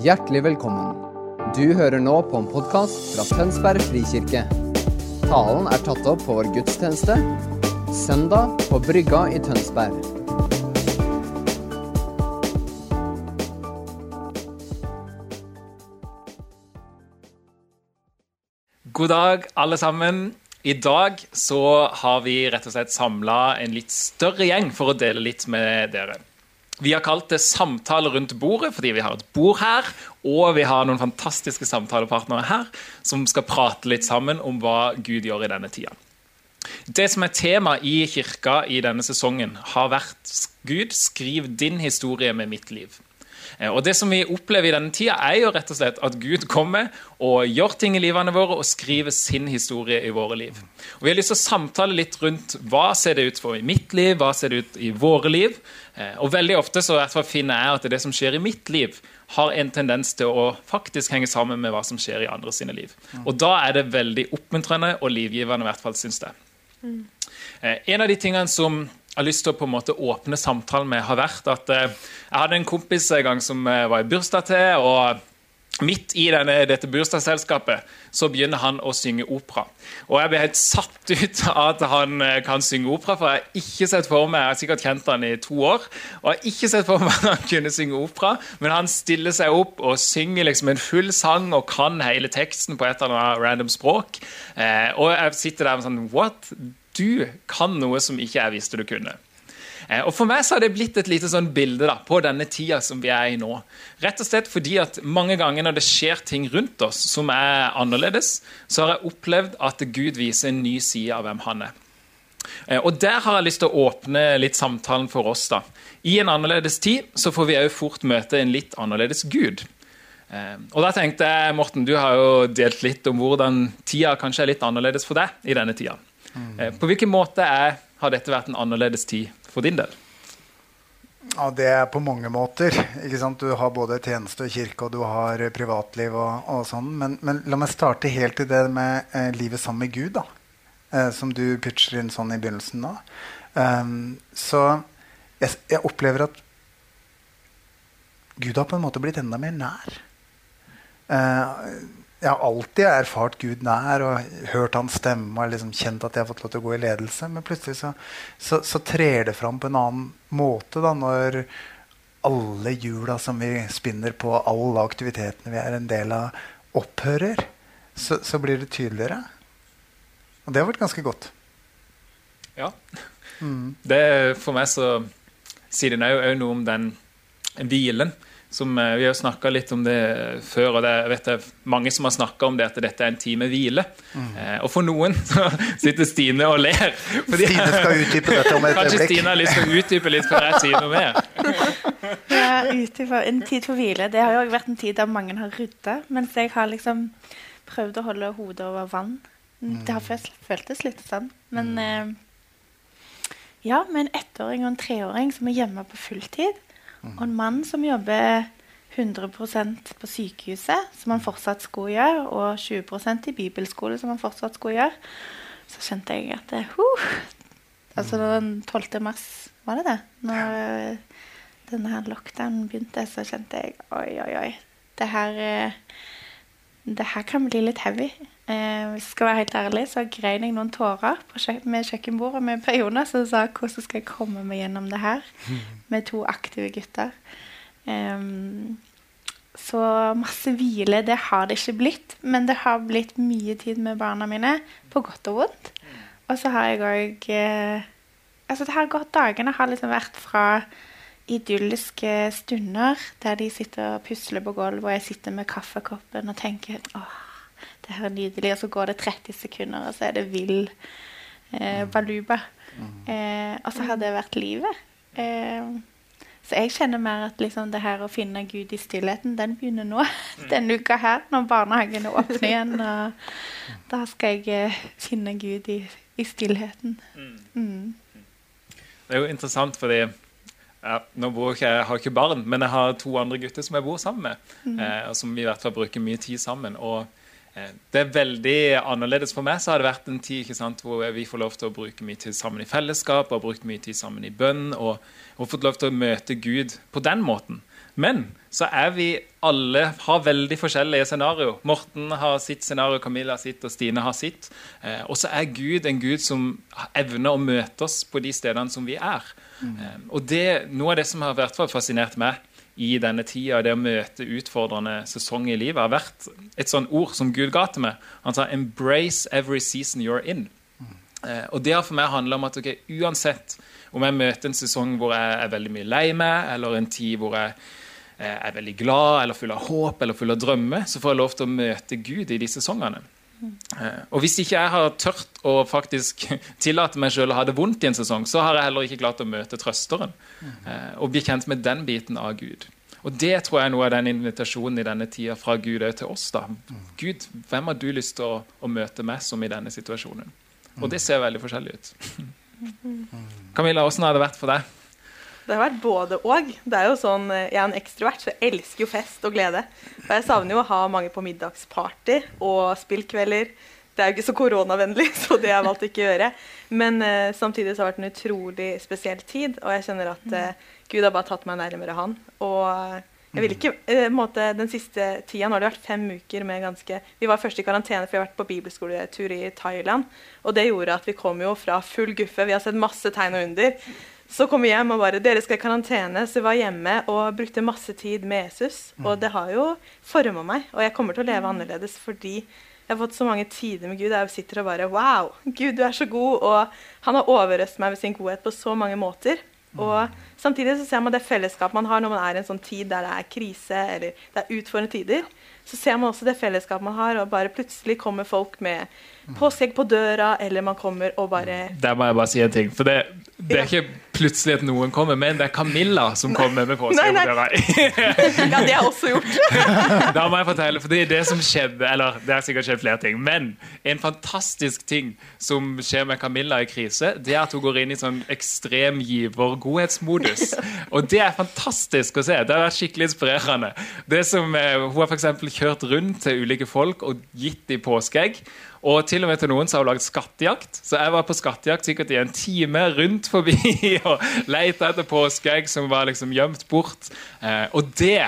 Hjertelig velkommen. Du hører nå på en podkast fra Tønsberg frikirke. Talen er tatt opp på vår gudstjeneste søndag på Brygga i Tønsberg. God dag, alle sammen. I dag så har vi rett og slett samla en litt større gjeng for å dele litt med dere. Vi har kalt det 'Samtale rundt bordet' fordi vi har et bord her, og vi har noen fantastiske samtalepartnere her som skal prate litt sammen om hva Gud gjør i denne tida. Det som er tema i kirka i denne sesongen, har vært 'Gud, skriv din historie med mitt liv'. Eh, og Det som vi opplever i denne tida, er jo rett og slett at Gud kommer og gjør ting i livene våre og skriver sin historie i våre liv. Og Vi har lyst til å samtale litt rundt hva ser det ut for i mitt liv, hva ser det ut i våre liv. Eh, Og veldig ofte så finner jeg at det som skjer i mitt liv, har en tendens til å faktisk henge sammen med hva som skjer i andre sine liv. Og da er det veldig oppmuntrende og livgivende, i hvert fall syns jeg. Eh, En av de tingene som har lyst til å på en måte åpne samtalen med, har vært at eh, jeg hadde en kompis en gang som eh, var i bursdag til. og Midt i denne, dette bursdagsselskapet så begynner han å synge opera. Og Jeg ble helt satt ut av at han eh, kan synge opera, for jeg har ikke sett for meg, jeg har sikkert kjent han i to år, og jeg har ikke sett for meg at han kunne synge opera, men han stiller seg opp og synger liksom en full sang og kan hele teksten på et eller annet random språk. Og jeg sitter der med sånn What? Du kan noe som ikke jeg visste du kunne. Eh, Og For meg så har det blitt et lite sånn bilde da, på denne tida som vi er i nå. Rett og slett fordi at mange ganger når det skjer ting rundt oss som er annerledes, så har jeg opplevd at Gud viser en ny side av hvem han er. Eh, Og Der har jeg lyst til å åpne litt samtalen for oss. da. I en annerledes tid så får vi òg fort møte en litt annerledes Gud. Eh, Og da tenkte jeg, Morten, du har jo delt litt om hvordan tida kanskje er litt annerledes for deg i denne tida. Eh, På hvilken måte er, har dette vært en annerledes tid for din del? Ja, det er på mange måter. ikke sant? Du har både tjeneste og kirke, og du har privatliv og, og sånn. Men, men la meg starte helt i det med eh, livet sammen med Gud, da. Eh, som du pitcher inn sånn i begynnelsen nå. Um, så jeg, jeg opplever at Gud har på en måte blitt enda mer nær. Eh, jeg har alltid erfart Gud nær og hørt hans stemme og liksom kjent at jeg har fått lov til å gå i ledelse. Men plutselig så, så, så trer det fram på en annen måte da, når alle hjula som vi spinner på, alle aktivitetene vi er en del av, opphører. Så, så blir det tydeligere. Og det har vært ganske godt. Ja. Det, for meg så sier den òg noe om den hvilen. Som, eh, vi har snakka litt om det før, og det er vet jeg, mange som har snakka om det at dette er en time hvile. Eh, og for noen så sitter Stine og ler. fordi- Stine skal utdype dette om et øyeblikk. Kanskje. Stine har lyst til å utdype litt før jeg sier noe mer. Ja, ute en tid for hvile. Det har jo vært en tid der mange har rydda, mens jeg har liksom prøvd å holde hodet over vann. Det har følt, føltes litt sånn. Men eh, ja, med en ettåring og en treåring som er hjemme på fulltid, og en mann som jobber 100% på sykehuset, som han fortsatt skulle gjøre, og 20% i bibelskole, som han fortsatt skulle gjøre, så skjønte jeg at det, huh, Altså den 12. mars, var det det? Når eh, denne her lockdownen begynte, så kjente jeg oi, oi, oi. Det her, eh, det her kan bli litt heavy. Eh, hvis jeg skal være helt ærlig, så grein jeg noen tårer kjøk med kjøkkenbordet med Per Jonas og sa hvordan skal jeg komme meg gjennom det her med to aktive gutter. Eh, så masse hvile, det har det ikke blitt. Men det har blitt mye tid med barna mine, på godt og vondt. Og så har jeg òg eh, Altså, det har gått dagene har liksom vært fra idylliske stunder der de sitter og pusler på gulvet, og jeg sitter med kaffekoppen og tenker åh, det her er nydelig. Og så går det 30 sekunder, og så er det vill eh, baluba. Eh, og så har det vært livet. Eh, så jeg kjenner mer at liksom det her å finne Gud i stillheten, den begynner nå. Denne uka her, når barnehagene åpner igjen. Og da skal jeg eh, finne Gud i, i stillheten. Mm. Det er jo interessant, fordi ja, nå bor ikke, jeg har ikke barn, men jeg har to andre gutter som jeg bor sammen med. Eh, og som vi i hvert fall bruker mye tid sammen. og det er veldig annerledes for meg. så har det vært en tid sant, hvor vi får lov til å bruke mye tid sammen i fellesskap og brukt mye tid sammen i bønn. Og, og fått lov til å møte Gud på den måten. Men så er vi alle har veldig forskjellige scenario. Morten har sitt scenario, Camilla har sitt, og Stine har sitt. Eh, og så er Gud en Gud som evner å møte oss på de stedene som vi er. Mm. Eh, og det, Noe av det som har vært fascinert meg i denne tida, det å møte utfordrende sesonger i livet, har vært et sånt ord som Gud ga til meg. Han sa 'embrace every season you're in'. Eh, og det har for meg handla om at okay, uansett om jeg møter en sesong hvor jeg er veldig mye lei meg, eller en tid hvor jeg eh, er veldig glad eller full av håp eller full av drømmer, så får jeg lov til å møte Gud i de sesongene. Eh, og hvis ikke jeg har tørt å faktisk tillate meg selv å ha det vondt i en sesong, så har jeg heller ikke klart å møte trøsteren eh, og bli kjent med den biten av Gud. Og det tror jeg er noe av den invitasjonen i denne tida fra Gud til oss. da. Gud, hvem har du lyst til å, å møte meg som i denne situasjonen? Og det ser veldig forskjellig ut. Camilla, åssen har det vært for deg? Det har vært både og. Det er jo sånn, eh, Jeg er en ekstrovert, så jeg elsker jo fest og glede. Og jeg savner jo å ha mange på middagsparty og spillkvelder. Det er jo ikke så koronavennlig, så det har jeg valgt ikke å gjøre. Men uh, samtidig så har det vært en utrolig spesiell tid, og jeg kjenner at uh, Gud har bare tatt meg nærmere Han. Og jeg vil ikke, uh, måte, Den siste tida nå har det vært fem uker med ganske Vi var først i karantene for vi har vært på bibelskoletur i Thailand. Og det gjorde at vi kom jo fra full guffe. Vi har sett masse tegn og under. Så kom vi hjem og bare Dere skal i karantene. Så jeg var hjemme og brukte masse tid med Jesus. Og det har jo forma meg. Og jeg kommer til å leve annerledes fordi jeg har fått så mange tider med Gud. Jeg sitter og bare Wow! Gud, du er så god. Og han har overøst meg med sin godhet på så mange måter. Og samtidig så ser man det fellesskapet man har når man er i en sånn tid der det er krise eller det er utfordrende tider. Så ser man også det fellesskapet man har, og bare plutselig kommer folk med påskeegg på døra, eller man kommer og bare Der må jeg bare si en ting. For det, det er ikke plutselig at noen kommer, men det er Camilla som kommer med påskeegg på døra. ja, det har jeg også gjort. da må jeg fortelle, for det det som skjedde Eller det har sikkert skjedd flere ting, men en fantastisk ting som skjer med Camilla i krise, det er at hun går inn i sånn ekstrem giver-godhetsmodus. Og det er fantastisk å se. Det har vært skikkelig inspirerende. Det som, eh, hun har f.eks. kjørt rundt til ulike folk og gitt dem påskeegg. Og til og med til noen så har hun lagd skattejakt. Så jeg var på skattejakt sikkert i en time rundt forbi og leita etter påskeegg som var liksom gjemt bort. Eh, og det,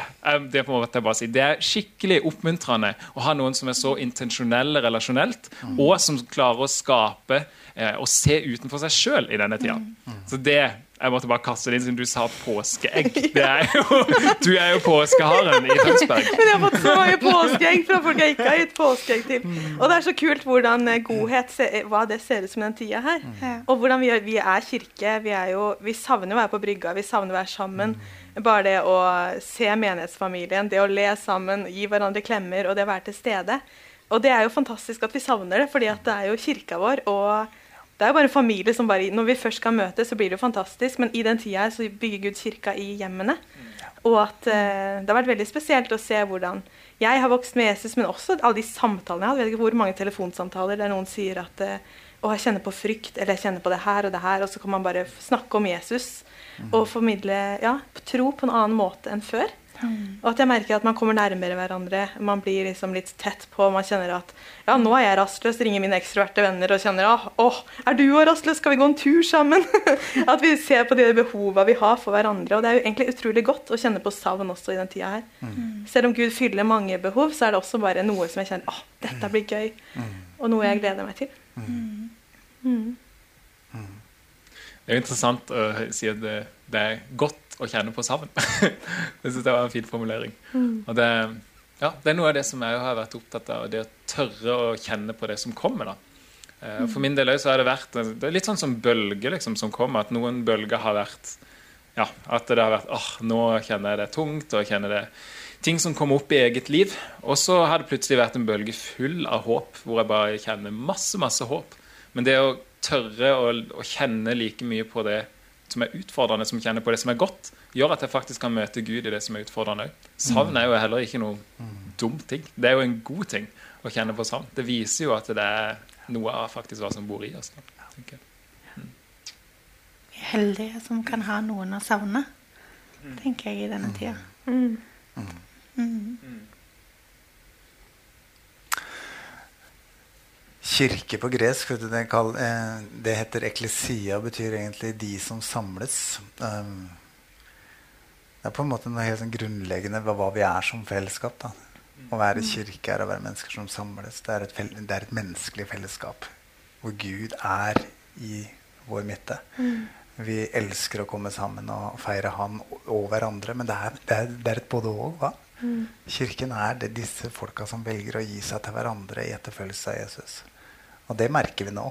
det, jeg bare si, det er skikkelig oppmuntrende å ha noen som er så intensjonelle relasjonelt, mm. og som klarer å skape eh, og se utenfor seg sjøl i denne tida. Mm. Så det jeg måtte bare kaste det inn siden du sa påskeegg. Er jo, du er jo påskeharen i Tønsberg. Men jeg har fått så mange påskeegg fra folk jeg ikke har gitt påskeegg til. Og det er så kult hvordan eh, godhet hva det ser ut som den tida her. Og hvordan vi, vi er kirke. Vi, er jo, vi savner å være på brygga, vi savner å være sammen. Bare det å se menighetsfamilien, det å le sammen, gi hverandre klemmer og det å være til stede. Og det er jo fantastisk at vi savner det, fordi det er jo kirka vår. og det er jo bare en familie som bare Når vi først skal møtes, så blir det jo fantastisk. Men i den tida så bygger Gud kirka i hjemmene. Og at eh, det har vært veldig spesielt å se hvordan jeg har vokst med Jesus, men også alle de samtalene jeg har. Jeg vet ikke hvor mange telefonsamtaler der noen sier at eh, å, jeg kjenner på frykt, eller jeg kjenner på det her og det her, og så kan man bare snakke om Jesus og formidle ja, tro på en annen måte enn før. Og at jeg merker at man kommer nærmere hverandre. Man blir liksom litt tett på. Man kjenner at ja, nå er jeg rastløs. Ringer mine ekstroverte venner og kjenner at åh, er du òg rastløs? Skal vi gå en tur sammen? at vi ser på de behova vi har for hverandre. Og det er jo egentlig utrolig godt å kjenne på savn også i den tida her. Mm. Selv om Gud fyller mange behov, så er det også bare noe som jeg kjenner åh, dette blir gøy. Mm. Og noe jeg gleder meg til. Mm. mm. Det er interessant å si at det, det er godt å kjenne på savn. det syns det var en fin formulering. Mm. Og det, ja, det, er noe av det som jeg har vært opptatt av, det å tørre å kjenne på det som kommer. da. Eh, for min del så har det vært det er litt sånn som bølger liksom, som kommer. At noen bølger har vært ja, at det har vært åh, nå kjenner jeg det tungt, og jeg kjenner det ting som kommer opp i eget liv. Og så har det plutselig vært en bølge full av håp, hvor jeg bare kjenner masse, masse håp. Men det å tørre å, å kjenne like mye på det som er utfordrende, som kjenner på det som er godt, gjør at jeg faktisk kan møte Gud i det som er utfordrende òg. Savn er jo heller ikke noe dum ting. Det er jo en god ting å kjenne på savn. Det viser jo at det er noe av faktisk hva som bor i oss. Vi er heldige som kan ha noen å savne, tenker jeg, i denne tida. Mm. Mm. Kirke på gresk det, kall, eh, det, heter eklesia, betyr egentlig 'de som samles'. Um, Det er på en måte noe helt sånn grunnleggende ved hva vi er som fellesskap. da. Å være kirke er å være mennesker som samles. Det er det er et menneskelig fellesskap hvor Gud er i vår midte. Vi elsker å komme sammen og feire Han og hverandre, men det er, det er, det er et både og. hva? Kirken er det disse folka som velger å gi seg til hverandre i etterfølgelse av Jesus. Og det merker vi nå.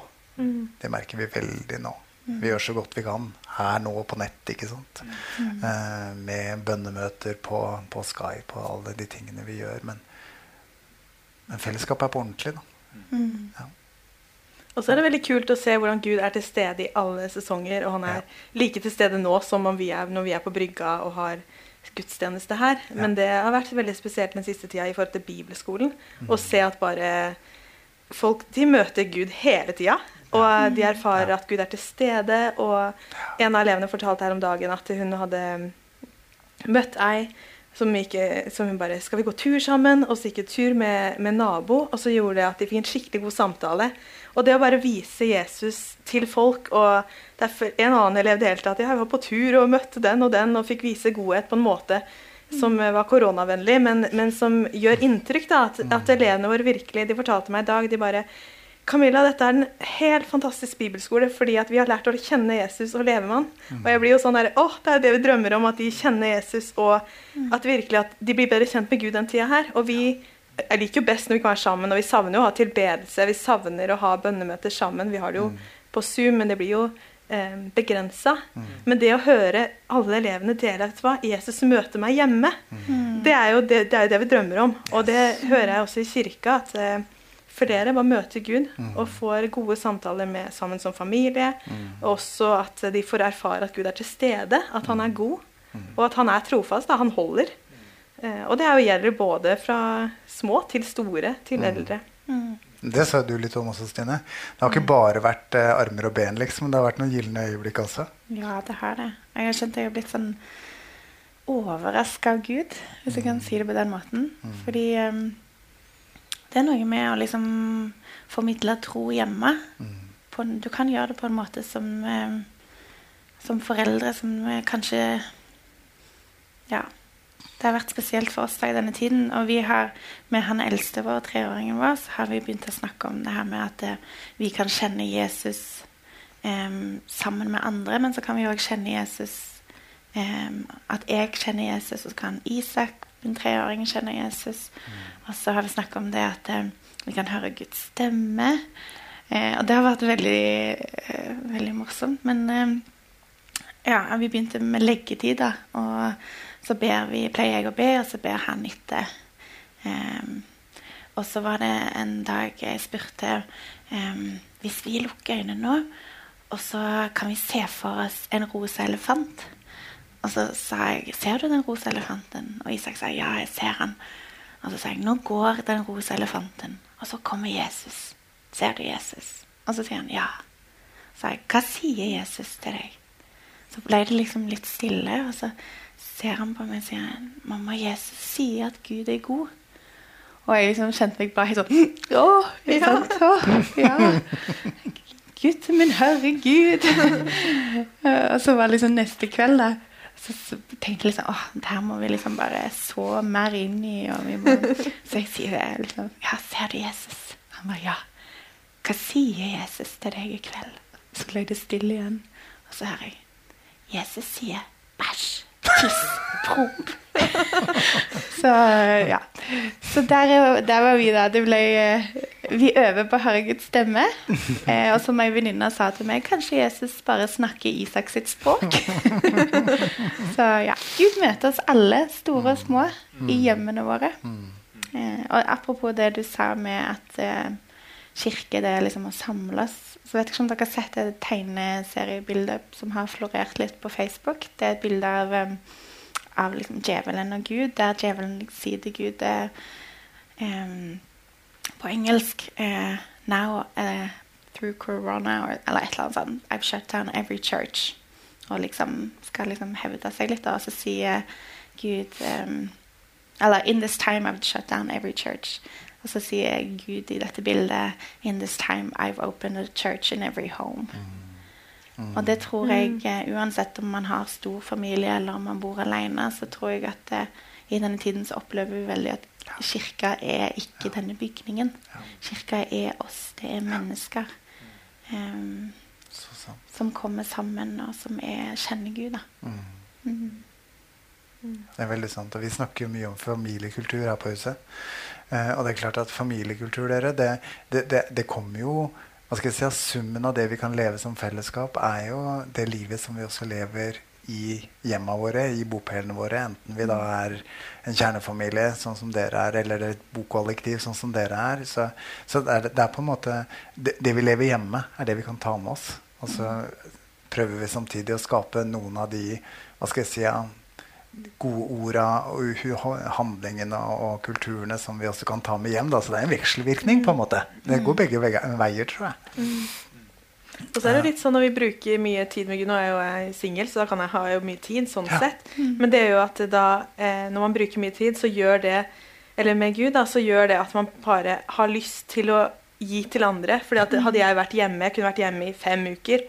Det merker vi veldig nå. Vi gjør så godt vi kan her nå på nett, ikke sant. Eh, med bønnemøter på, på Skype og alle de tingene vi gjør. Men, men fellesskapet er på ordentlig, da. Ja. Og så er det veldig kult å se hvordan Gud er til stede i alle sesonger. Og han er like til stede nå som om vi er, når vi er på brygga og har gudstjeneste her. Men det har vært veldig spesielt den siste tida i forhold til bibelskolen. Å se at bare folk De møter Gud hele tida. Og de erfarer at Gud er til stede. Og en av elevene fortalte her om dagen at hun hadde møtt ei som, ikke, som hun bare 'Skal vi gå tur sammen?' Og så gikk hun tur med, med nabo, og så gjorde det at de fikk en skikkelig god samtale. Og det å bare vise Jesus til folk og derfor En annen elev delte at jeg var på tur og møtte den og den og fikk vise godhet på en måte som var koronavennlig, men, men som gjør inntrykk. da, at, at elevene våre virkelig De fortalte meg i dag de bare Camilla, dette er en helt fantastisk bibelskole fordi at vi har lært å kjenne Jesus og leve med han. Og jeg blir jo sånn der, åh, Det er det vi drømmer om, at de kjenner Jesus, og at virkelig at de blir bedre kjent med Gud den tida her. Og vi jeg liker jo best når vi kan være sammen, og vi savner jo å ha tilbedelse. Vi savner å ha bønnemøter sammen. Vi har det jo på Zoom, men det blir jo eh, begrensa. Men det å høre alle elevene dele at hva, Jesus møter meg hjemme, det, er jo det, det er jo det vi drømmer om. Og det hører jeg også i kirka. at eh, flere bare møter Gud og får gode samtaler med, sammen som familie. Og også at de får erfare at Gud er til stede, at han er god, og at han er trofast. Da, han holder. Eh, og det er jo gjelder både fra små til store til eldre. Det sa du litt om også, Stine. Det har ikke bare vært eh, armer og ben, liksom. Det har vært noen gylne øyeblikk også. Ja, det har det. Jeg har kjent jeg har blitt sånn overraska av Gud, hvis jeg kan si det på den måten. Fordi um, det er noe med å liksom formidle tro hjemme. På, du kan gjøre det på en måte som, um, som foreldre som eh, kanskje Ja. Det har vært spesielt for oss da i denne tiden. Og vi har, med han eldste vår, treåringen vår, så har vi begynt å snakke om det her med at eh, vi kan kjenne Jesus eh, sammen med andre, men så kan vi òg kjenne Jesus em, At jeg kjenner Jesus, og så kan Isak, min treåring, kjenne Jesus. Og så har vi snakket om det at eh, vi kan høre Guds stemme. Eh, og det har vært veldig, eh, veldig morsomt. Men eh, ja, vi begynte med leggetid, da. Og så vi, pleier jeg å be, og så ber han etter. Um, og så var det en dag jeg spurte um, Hvis vi lukker øynene nå, og så kan vi se for oss en rosa elefant. Og så sa jeg 'Ser du den rosa elefanten?' Og Isak sa 'Ja, jeg ser han'. Og så sa jeg 'Nå går den rosa elefanten', og så kommer Jesus. Ser du Jesus? Og så sier han 'Ja'. Så sa jeg 'Hva sier Jesus til deg?' Så ble det liksom litt stille, og så ser han på meg og sier 'Mamma, Jesus sier at Gud er god'. Og jeg liksom kjente meg bare helt sånn Å, ikke sant? Å, ja. Gutten min herregud. og så var det liksom neste kveld, da. Så, så tenkte jeg liksom åh, det her må vi liksom bare så mer inn i. Og vi må, så jeg sier det liksom Ja, ser du Jesus? Han bare ja. Hva sier Jesus til deg i kveld? Så ble det stille igjen. Og så hører jeg Jesus sier bæsj, tiss, promp. så ja. Så der, der var vi da. Det ble, eh, vi øver på Guds stemme. Eh, og som ei venninne sa til meg, kanskje Jesus bare snakker Isak sitt språk. så ja. Gud møter oss alle, store og små, i hjemmene våre. Eh, og apropos det du sa med at eh, kirke det er liksom å samles. Så vet ikke om dere har sett et tegneseriebildet som har florert litt på Facebook. Det er et bilde av, um, av liksom djevelen og Gud, der djevelen sier til Gud eh, em, på engelsk eh, Now eh, through corona or, eller et eller annet sånt I've shut down every church. Og liksom skal liksom hevde seg litt, og så sier Gud em, Eller In this time I've shut down every church. Og så sier Gud i dette bildet In this time I've opened a church in every home. Og det tror jeg, eh, uansett om man har stor familie eller om man bor alene, så tror jeg at det, i denne tiden så opplever vi veldig at kirka er ikke denne bygningen. Kirka er oss, det er mennesker. um, Så sant. som kommer sammen, og som er, kjenner Gud. Da. Mm. Det er veldig sant. Og vi snakker jo mye om familiekultur her på huset. Eh, og det er klart at familiekultur, dere, det, det, det, det kommer jo hva skal jeg si, at Summen av det vi kan leve som fellesskap, er jo det livet som vi også lever i hjemma våre, i bopelene våre. Enten vi da er en kjernefamilie, sånn som dere er, eller et bokollektiv, sånn som dere er. Så, så det, er, det er på en måte det, det vi lever hjemme, er det vi kan ta med oss. Og så prøver vi samtidig å skape noen av de hva skal jeg si, gode orda og handlingene og kulturene som vi også kan ta med hjem. Da. Så det er en vekselvirkning. på en måte. Det går begge veier, tror jeg. Og så er det litt sånn når vi bruker mye tid med Gud Nå er jo jeg singel, så da kan jeg ha jo mye tid. sånn Ja. sett. Men det er jo at da, eh, når man bruker mye tid, så gjør det eller med Gud, da, så gjør det at man bare har lyst til å gi til andre. Fordi at Hadde jeg vært hjemme, jeg kunne vært hjemme i fem uker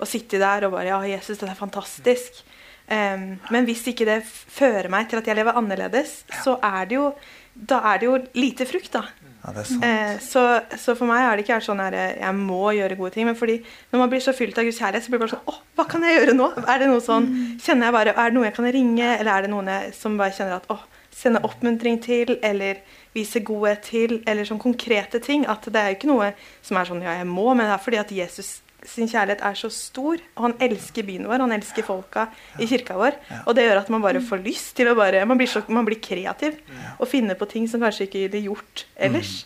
og sitte der og bare Ja, Jesus, dette er fantastisk. Em, men hvis ikke det fører meg til at jeg lever annerledes, så er det jo da er det jo lite frukt, da. Ja, det er sant. Eh, så, så for meg har det ikke vært sånn her eh, jeg må gjøre gode ting. Men fordi når man blir så fylt av Guds kjærlighet, så blir det bare sånn Å, hva kan jeg gjøre nå? Er det noe sånn, kjenner jeg bare, er det noe jeg kan ringe, eller er det noen jeg, som bare kjenner at å, sende oppmuntring til, eller vise godhet til, eller sånn konkrete ting? At det er jo ikke noe som er sånn ja, jeg må, men det er fordi at Jesus sin kjærlighet er så stor, og han elsker byen vår, han elsker folka i kirka vår. Og det gjør at man bare får lyst til å bare Man blir, så, man blir kreativ og finner på ting som kanskje ikke blir gjort ellers.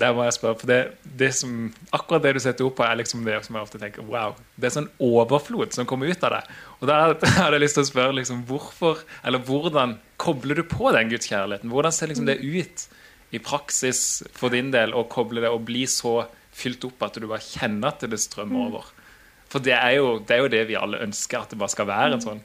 Der må jeg spørre, for det, det som, Akkurat det du setter ord på, er liksom det som jeg ofte tenker Wow, det er sånn overflod som kommer ut av det. Og der hadde jeg lyst til å spørre liksom, hvorfor, eller hvordan kobler du på den gudskjærligheten? Hvordan ser liksom det ut i praksis for din del å koble det og bli så fylt opp at du bare kjenner at det strømmer over? For det er, jo, det er jo det vi alle ønsker, at det bare skal være en sånn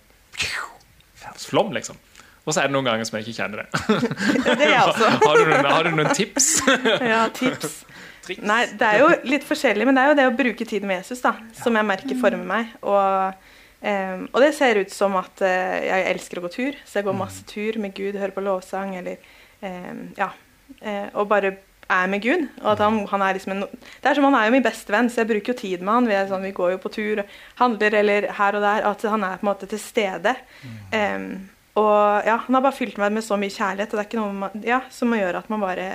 flom, liksom. Og så er det noen ganger som jeg ikke kjenner det. Det er jeg også. har, du noen, har du noen tips? Ja, tips. Triks? Nei, det er jo litt forskjellig, men det er jo det å bruke tid med Jesus da, som jeg merker former meg. Og, um, og det ser ut som at uh, jeg elsker å gå tur, så jeg går masse tur med Gud, hører på lovsang eller um, Ja. Uh, og bare er med Gud. Og at han, han er liksom en, det er som han er jo min bestevenn, så jeg bruker jo tid med han. Vi, sånn, vi går jo på tur, handler eller her og der. At han er på en måte til stede. Um, og ja, han har bare fylt meg med så mye kjærlighet, og det er ikke noe man, ja, som gjør at man bare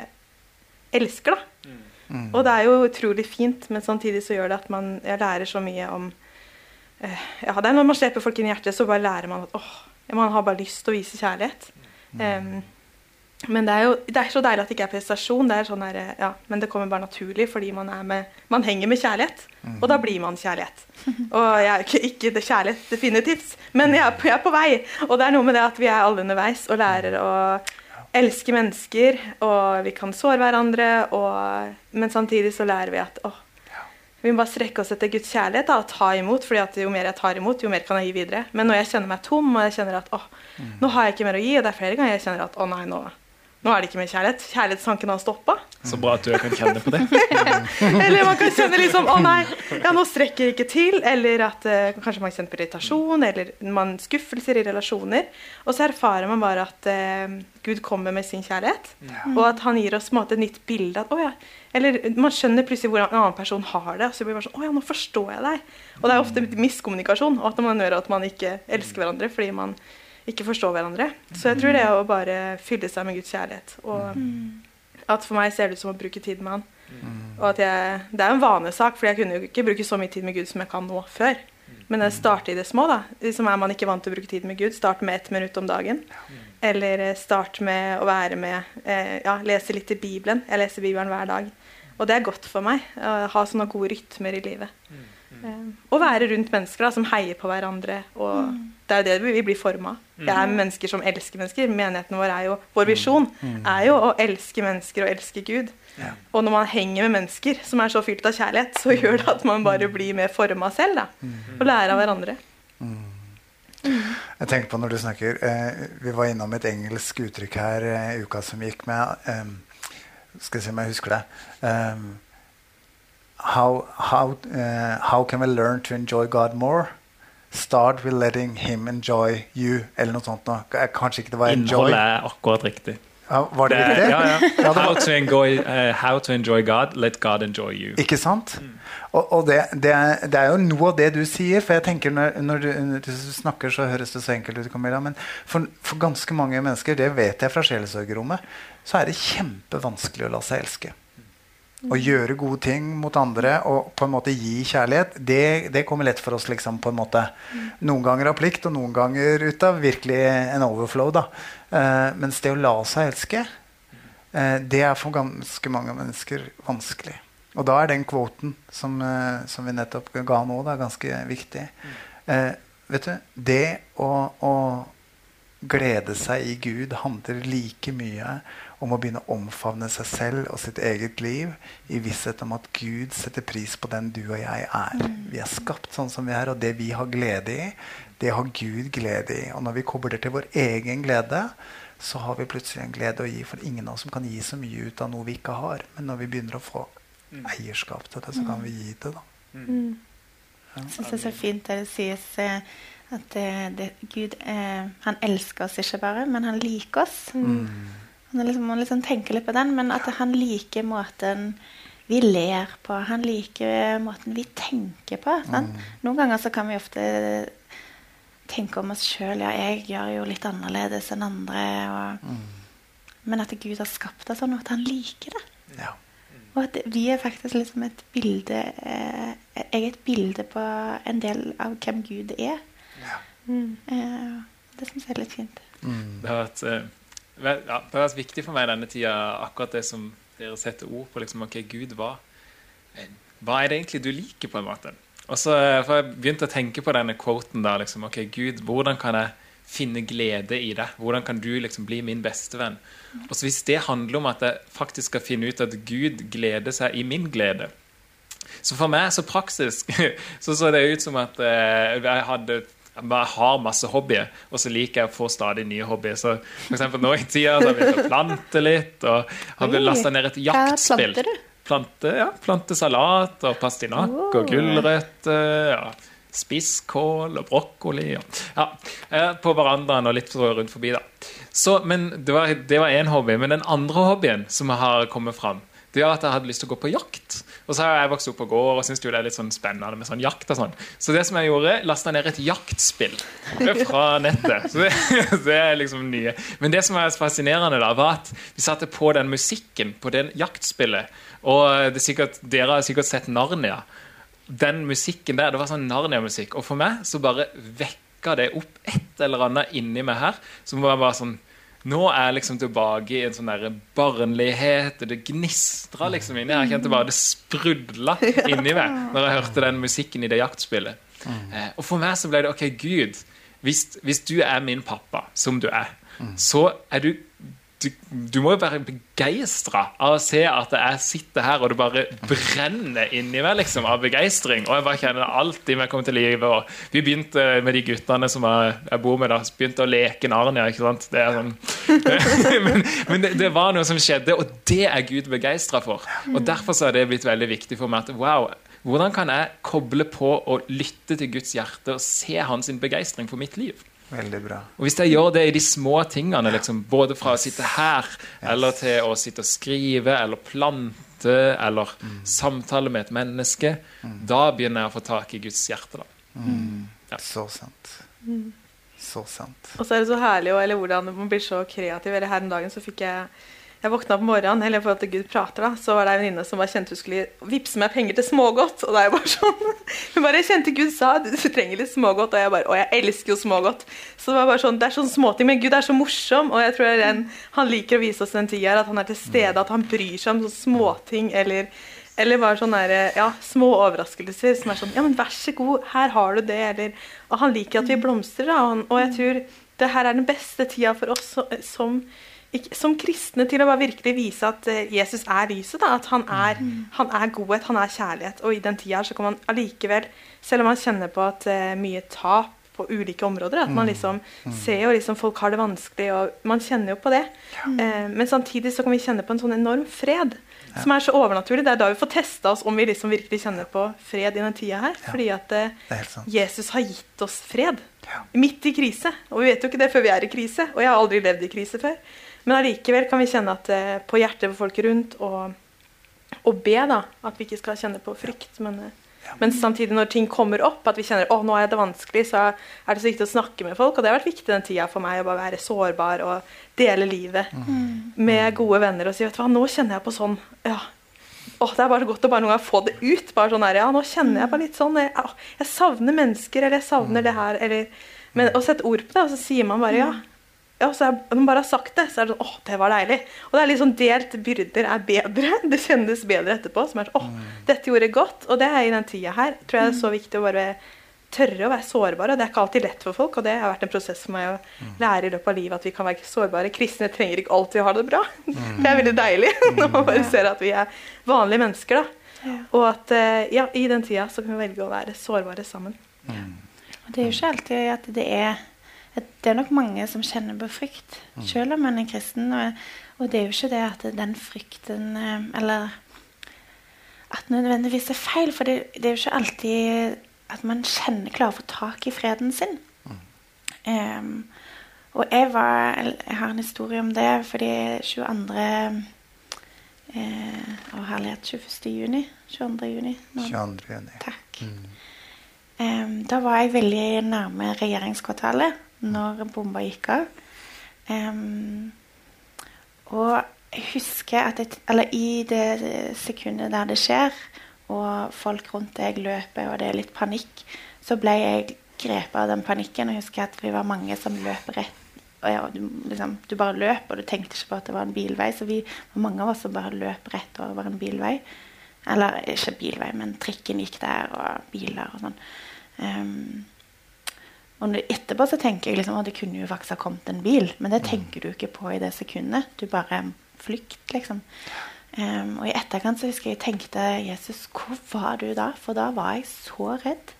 elsker, da. Og det er jo utrolig fint, men samtidig så gjør det at man jeg lærer så mye om uh, ja, det er Når man slipper folk inn i hjertet, så bare lærer man at åh, man har bare lyst til å vise kjærlighet. Em, men det er jo det er så deilig at det ikke er prestasjon. det er sånn her, ja, Men det kommer bare naturlig fordi man, er med, man henger med kjærlighet. Og da blir man kjærlighet. Og jeg er ikke, ikke det kjærlighet definitivt, men jeg er, på, jeg er på vei. Og det er noe med det at vi er alle underveis og lærer å elske mennesker. Og vi kan såre hverandre, og, men samtidig så lærer vi at å, vi må bare strekke oss etter Guds kjærlighet da, og ta imot. fordi at jo mer jeg tar imot, jo mer kan jeg gi videre. Men når jeg kjenner meg tom, og jeg kjenner at å, nå har jeg ikke mer å gi, og det er flere ganger jeg kjenner at å nei, nå, nå er det ikke mer kjærlighet. Kjærlighetstanken har stoppa. Så bra at du kan kjenne på det. Eller man kan kjenne liksom å nei, ja, nå strekker jeg ikke til. Eller at eh, kanskje man kjenner på irritasjon eller man skuffelser i relasjoner. Og så erfarer man bare at eh, Gud kommer med sin kjærlighet. Og at han gir oss på en måte, et nytt bilde. At, å, ja. Eller man skjønner plutselig hvordan en annen person har det. Og så blir bare sånn Å ja, nå forstår jeg deg. Og det er ofte miskommunikasjon. Og at man gjør at man ikke elsker hverandre fordi man ikke forstår hverandre. Så jeg tror det er å bare fylle seg med Guds kjærlighet. Og at for meg ser det ut som å bruke tid med han. Og at jeg, det er en vanesak, for jeg kunne jo ikke bruke så mye tid med Gud som jeg kan nå før. Men det starter i det små. da. Liksom Er man ikke vant til å bruke tid med Gud, start med ett minutt om dagen. Eller eh, start med å være med eh, Ja, lese litt i Bibelen. Jeg leser Bibelen hver dag. Og det er godt for meg. Å ha sånne gode rytmer i livet. Eh, og være rundt mennesker da, som heier på hverandre. Og det er jo det vi, blir forma av. Det er mennesker som elsker mennesker. Menigheten vår er jo, Vår visjon er jo å elske mennesker og elske Gud. Og når man henger med mennesker som er så fylt av kjærlighet, så gjør det at man bare blir mer forma selv. da, Og lærer av hverandre. Jeg tenker på når du snakker eh, Vi var innom et engelsk uttrykk her eh, i uka som gikk med eh, Skal jeg se om jeg husker det. Eh, how, how, uh, how can we learn to enjoy God more? Start with letting him enjoy you. Eller noe sånt. Nå. Kanskje ikke det var enjoy. Innholdet er akkurat riktig. Ja, var det Det, riktig? ja, ja. How to, enjoy, uh, how to enjoy God, let God enjoy you. ikke sant? Og, og det, det, er, det er jo noe av det du sier. For jeg tenker når, når, du, når du snakker, så høres det så enkelt ut, Camilla. Men for, for ganske mange mennesker, det vet jeg fra sjelesørgerrommet, så er det kjempevanskelig å la seg elske. Å gjøre gode ting mot andre og på en måte gi kjærlighet, det, det kommer lett for oss. liksom på en måte Noen ganger av plikt, og noen ganger ut av virkelig en overflow. da eh, Mens det å la seg elske, eh, det er for ganske mange mennesker vanskelig. Og da er den kvoten som, eh, som vi nettopp ga nå, da, ganske viktig. Eh, vet du, det å, glede seg i Gud handler like mye om å begynne å omfavne seg selv og sitt eget liv i visshet om at Gud setter pris på den du og jeg er. Vi er skapt sånn som vi er, og det vi har glede i, det har Gud glede i. Og når vi kobler til vår egen glede, så har vi plutselig en glede å gi. For ingen av oss som kan gi så mye ut av noe vi ikke har. Men når vi begynner å få eierskap til det, så kan vi gi det. da. Jeg syns det er så fint det det sies eh, at det, det, Gud eh, han elsker oss ikke bare, men han liker oss. Mm. Man liksom, man liksom tenke litt på den, men at han liker måten vi ler på. Han liker måten vi tenker på. Sant? Noen ganger så kan vi ofte tenke om oss sjøl ja, jeg gjør jo litt annerledes enn andre. Og, Men at Gud har skapt oss sånn, og at han liker det. Ja. Og at vi er faktisk liksom et bilde eh, Jeg er et bilde på en del av hvem Gud er. Ja. Eh, det syns jeg er litt fint. Det har vært, eh, ja, det har vært viktig for meg denne tida, akkurat det som dere setter ord på. liksom, ok, Gud, hva, eh, hva er det egentlig du liker, på en måte? Og så har for jeg begynte å tenke på denne quoten da, liksom, ok, Gud, hvordan kan jeg finne glede i det? Hvordan kan du liksom bli min bestevenn? Og så hvis det handler om at jeg faktisk skal finne ut at Gud gleder seg i min glede, så for meg så praktisk så så det ut som at jeg hadde jeg har masse hobbyer, og så liker jeg å få stadig nye hobbyer. Så for eksempel nå i tida så har jeg begynt å plante litt, og har lasta ned et hva jaktspill. planter du? Plante, ja, plante salat og pastinakk og gulrøtter. Ja. Spisskål og brokkoli. Og, ja, eh, på verandaen og litt rundt forbi, da. Så, men Det var én hobby. Men den andre hobbyen som har kommet fram, det er at jeg hadde lyst til å gå på jakt. Og så har jeg vokst opp på gård og syns det er litt sånn spennende med sånn jakt og sånn. Så det som jeg gjorde, lasta ned et jaktspill fra nettet. Så det, det er liksom nye. Men det som er fascinerende, da, var at vi satte på den musikken på det jaktspillet. Og det er sikkert, dere har sikkert sett Narnia. Den musikken der, det var sånn Narnia-musikk. Og for meg så bare vekka det opp et eller annet inni meg her. Som var bare sånn Nå er jeg liksom tilbake i en sånn der barnlighet, og det gnistra liksom inni. Jeg kjente bare det sprudla inni meg når jeg hørte den musikken i det jaktspillet. Eh, og for meg så ble det OK, Gud, hvis, hvis du er min pappa, som du er, så er du du, du må jo være begeistra av å se at jeg sitter her og det bare brenner inni meg liksom av begeistring. Og jeg bare kjenner alltid meg kommer til live. Og vi begynte med de guttene som jeg, jeg bor med, da, begynte å leke Narnia. ikke sant? Det sånn. men men det, det var noe som skjedde, og det er Gud begeistra for. Og Derfor så har det blitt veldig viktig for meg at wow, hvordan kan jeg koble på og lytte til Guds hjerte og se hans begeistring for mitt liv? Veldig bra. Og Hvis jeg gjør det i de små tingene, liksom, både fra å sitte her eller til å sitte og skrive eller plante eller samtale med et menneske, da begynner jeg å få tak i Guds hjerte. da. Så sant. Så sant. Og så er det så herlig, eller hvordan man blir så kreativ. Eller her om dagen så fikk jeg jeg våkna på morgenen, eller for at Gud prater, da, så var det ei venninne som bare kjente hun skulle vippse meg penger til smågodt. Og da er jeg bare sånn Hun bare kjente Gud sa du trenger litt smågodt, og jeg bare Og jeg elsker jo smågodt. Så det var bare sånn, det er sånn småting, men Gud er så morsom, og jeg tror er den, han liker å vise oss den tida at han er til stede, at han bryr seg om sånne småting, eller eller bare sånne der, ja, små overraskelser som er sånn Ja, men vær så god, her har du det. Eller, og han liker at vi blomstrer. Og, og jeg tror det her er den beste tida for oss som, som kristne til å bare virkelig vise at eh, Jesus er lyset. Da, at han er, han er godhet, han er kjærlighet. Og i den tida så kan man allikevel, selv om man kjenner på at eh, mye tap på ulike områder. At man liksom ser jo liksom folk har det vanskelig, og man kjenner jo på det. Eh, men samtidig så kan vi kjenne på en sånn enorm fred. som er så overnaturlig. Det er da vi får testa oss om vi liksom virkelig kjenner på fred i denne tida her. Fordi at eh. Jesus har gitt oss fred. Midt i krise. Og vi vet jo ikke det før vi er i krise. Og jeg har aldri levd i krise før. Men allikevel kan vi kjenne at eh, på hjertet for folk rundt og, og be da, at vi ikke skal kjenne på frykt. Men, ja. men samtidig når ting kommer opp, at vi kjenner å nå er det vanskelig, så er det så viktig å snakke med folk. Og det har vært viktig den tida for meg å bare være sårbar og dele livet med gode venner og si vet du hva, nå kjenner jeg på sånn ja, Åh, det er bare så godt å bare noen gang få det ut. bare sånn her, ja, Nå kjenner jeg på litt sånn Jeg, jeg savner mennesker, eller jeg savner det her. Eller, men å sette ord på det, og så sier man bare ja. Ja så jeg, Når man bare har sagt det, så er det sånn åh, det var deilig. Og det er litt sånn delt byrder er bedre. Det kjennes bedre etterpå. Som er sånn åh, dette gjorde godt. Og det er i den tida her tror jeg det er så viktig å bare tørre å være sårbare. og Det er ikke alltid lett for folk, og det har vært en prosess for meg å lære i løpet av livet at vi kan være sårbare. Kristne trenger ikke alltid å ha det bra. Det er veldig deilig når man bare ser at vi er vanlige mennesker. da. Og at eh, ja, i den tida så kan vi velge å være sårbare sammen. Og det er jo ikke alltid at det er Det er nok mange som kjenner på frykt, selv om man er kristen. Og, og det er jo ikke det at den frykten eh, Eller at nødvendigvis er feil, for det, det er jo ikke alltid at man kjenner, klarer å få tak i freden sin. Em, og jeg var Jeg har en historie om det fordi 22. Eh, herlighet. 21. juni. 22. juni. nå. 22. juni. Takk. Em, da var jeg veldig nærme regjeringskvartalet når bomba gikk av. Um, og jeg husker at jeg, Eller i det sekundet der det skjer, og folk rundt deg løper, og det er litt panikk, så ble jeg grepet av den panikken. Og jeg husker at vi var mange som løp rett ja, du, liksom, du bare løp, og du tenkte ikke på at det var en bilvei. Så vi var mange av oss som bare løp rett over en bilvei. Eller ikke bilvei, men trikken gikk der, og biler og sånn. Ehm, og etterpå så tenker jeg liksom at det kunne jo faktisk ha kommet en bil. Men det tenker du ikke på i det sekundet. Du bare flykt, liksom. Um, og i etterkant så husker jeg jeg tenkte Jesus, hvor var du da? For da var jeg så redd.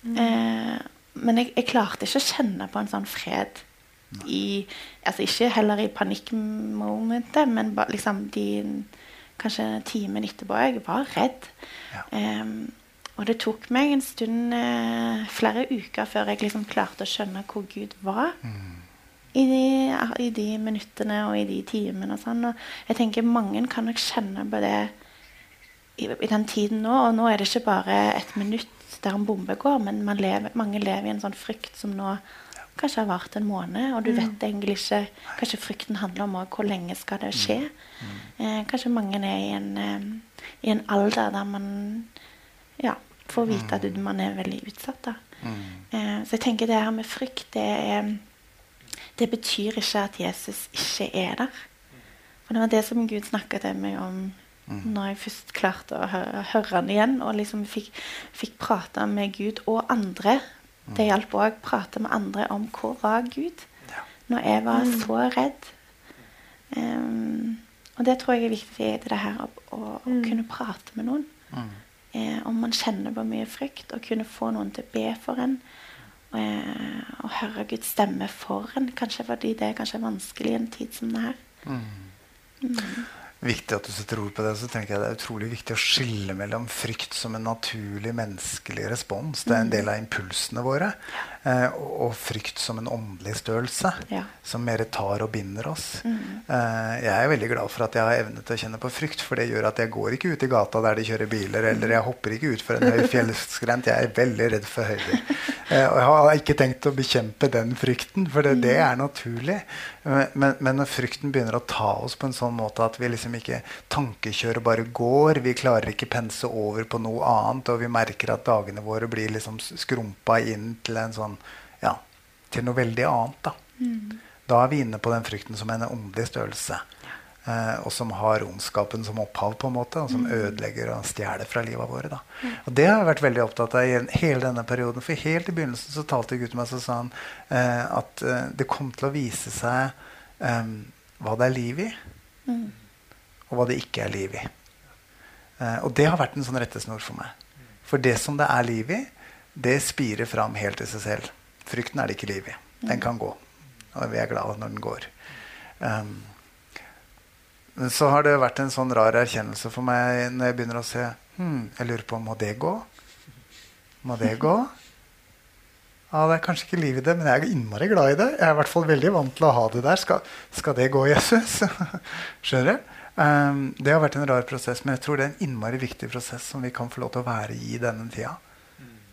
Eh, men jeg, jeg klarte ikke å kjenne på en sånn fred i Altså ikke heller i panikkmomentet, men ba, liksom de Kanskje timen etterpå. Jeg var redd. Ja. Em, og det tok meg en stund, eh, flere uker, før jeg liksom klarte å skjønne hvor Gud var. I de, I de minuttene og i de timene og sånn. Og jeg tenker mange kan nok kjenne på det i, i den tiden nå. Og nå er det ikke bare et minutt der en bombe går, men man lever, mange lever i en sånn frykt som nå kanskje har vart en måned, og du vet egentlig ikke Kanskje frykten handler om hvor lenge skal det skje. Eh, kanskje mange er i en, eh, i en alder der man ja, får vite at man er veldig utsatt. Da. Eh, så jeg tenker det her med frykt, det, er, det betyr ikke at Jesus ikke er der. For det var det som Gud snakka til meg om når jeg først klarte å høre, høre han igjen, og liksom fikk, fikk prate med Gud og andre. Det hjalp òg å prate med andre om hvor var Gud når jeg var så redd. Um, og det tror jeg er viktig i det her å, å, å kunne prate med noen. Eh, om man kjenner på mye frykt, å kunne få noen til å be for en. Eh, og høre Guds stemme for en, kanskje fordi det er kanskje vanskelig i en tid som det her. Viktig at du setter ord på det. Så tenker jeg Det er utrolig viktig å skille mellom frykt som en naturlig menneskelig respons. Det er en del av impulsene våre. Eh, og, frykt som en åndelig størrelse. Ja. Som mer tar og binder oss. Eh, jeg er veldig glad for at jeg har evne til å kjenne på frykt. For det gjør at jeg går ikke ut i gata der de kjører biler, eller jeg hopper ikke ut for en høy fjellskrent. Jeg er veldig redd for høyder. Eh, og jeg har ikke tenkt å bekjempe den frykten, for det, det er naturlig. Men, men, men når frykten begynner å ta oss på en sånn måte at vi liksom ikke tankekjører, bare går, vi klarer ikke pense over på noe annet, og vi merker at dagene våre blir liksom skrumpa inn til en sånn ja, til noe veldig annet. Da. da er vi inne på den frykten som en åndelig størrelse. Eh, og som har ondskapen som opphav, på en måte, og som ødelegger og stjeler fra livet våre. Da. Og det har jeg vært veldig opptatt av i hele denne perioden. For helt i begynnelsen så talte Gud til meg så sa han eh, at eh, det kom til å vise seg eh, hva det er liv i, og hva det ikke er liv i. Eh, og det har vært en sånn rettesnor for meg. For det som det er liv i, det spirer fram helt i seg selv. Frykten er det ikke liv i. Den kan gå. Og vi er glade når den går. Um, så har det vært en sånn rar erkjennelse for meg når jeg begynner å se hmm, Jeg lurer på må det gå? Må det gå? Ja, Det er kanskje ikke liv i det, men jeg er innmari glad i det. Jeg er i hvert fall veldig vant til å ha det der. Skal, skal det gå, Jesus? Skjønner du? Um, det har vært en rar prosess, men jeg tror det er en innmari viktig prosess som vi kan få lov til å være i i denne tida.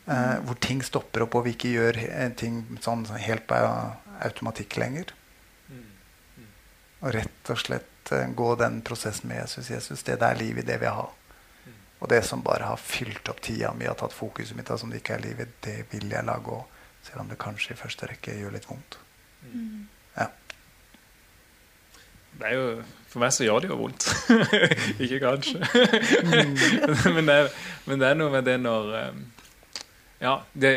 Uh, hvor ting stopper opp, og vi ikke gjør ting sånn helt på automatikk lenger. Og rett og slett eh, gå den prosessen med Jesus. Jesus, det er liv i det vi har. Og det som bare har fylt opp tida mi, har tatt fokuset mitt, som det ikke er livet, det vil jeg la gå. Selv om det kanskje i første rekke gjør litt vondt. Mm. Ja. Det er jo For meg så gjør det jo vondt. ikke kanskje. men, det er, men, det er, noe med det når um, Ja, det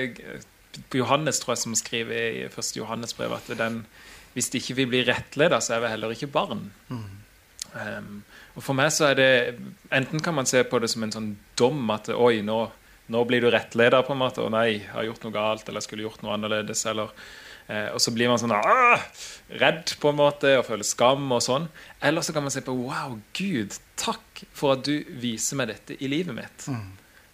Johannes tror jeg som skriver i første Johannes-brev at den, hvis ikke vi blir rettleda, så er vi heller ikke barn. Mm. Um, og For meg så er det Enten kan man se på det som en sånn dom at oi, nå nå blir du rettleder, på en måte. Og nei, jeg har gjort noe galt, eller skulle gjort noe annerledes. eller eh, Og så blir man sånn redd på en måte og føler skam og sånn. Eller så kan man se på Wow, Gud, takk for at du viser meg dette i livet mitt. Mm.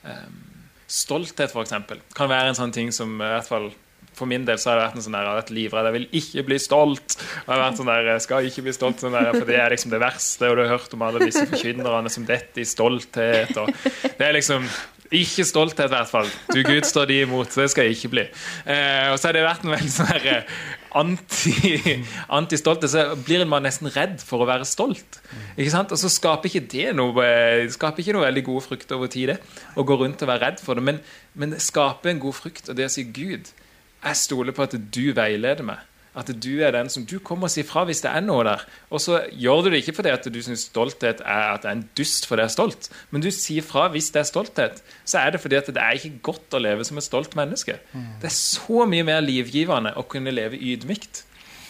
Um, stolthet, eksempel, kan være en sånn ting som i hvert fall for min del så har jeg vært en sånn der, vært livredd. Jeg vil ikke bli stolt. Jeg har vært sånn der, jeg skal ikke bli stolt, sånn der, for det er liksom det verste. Og du har hørt om alle disse forkynnerne som detter i stolthet. Og det er liksom ikke stolthet, i hvert fall. Du Gud står de imot, så det skal jeg ikke bli. Eh, og så har det vært en veldig sånn herre eh, anti-stolthet. så blir man nesten redd for å være stolt. Ikke sant? Og så skaper ikke det noe, eh, skaper ikke noe veldig gode frukter over tid, det. Å gå rundt og være redd for det. Men, men det skaper en god frukt, og det å si Gud, jeg stoler på at du veileder meg. At du er den som du kommer og sier fra hvis det er noe der. Og så gjør du det ikke fordi at du syns stolthet er at det er en dust fordi jeg er stolt, men du sier fra hvis det er stolthet. Så er det fordi at det er ikke godt å leve som et stolt menneske. Mm. Det er så mye mer livgivende å kunne leve ydmykt.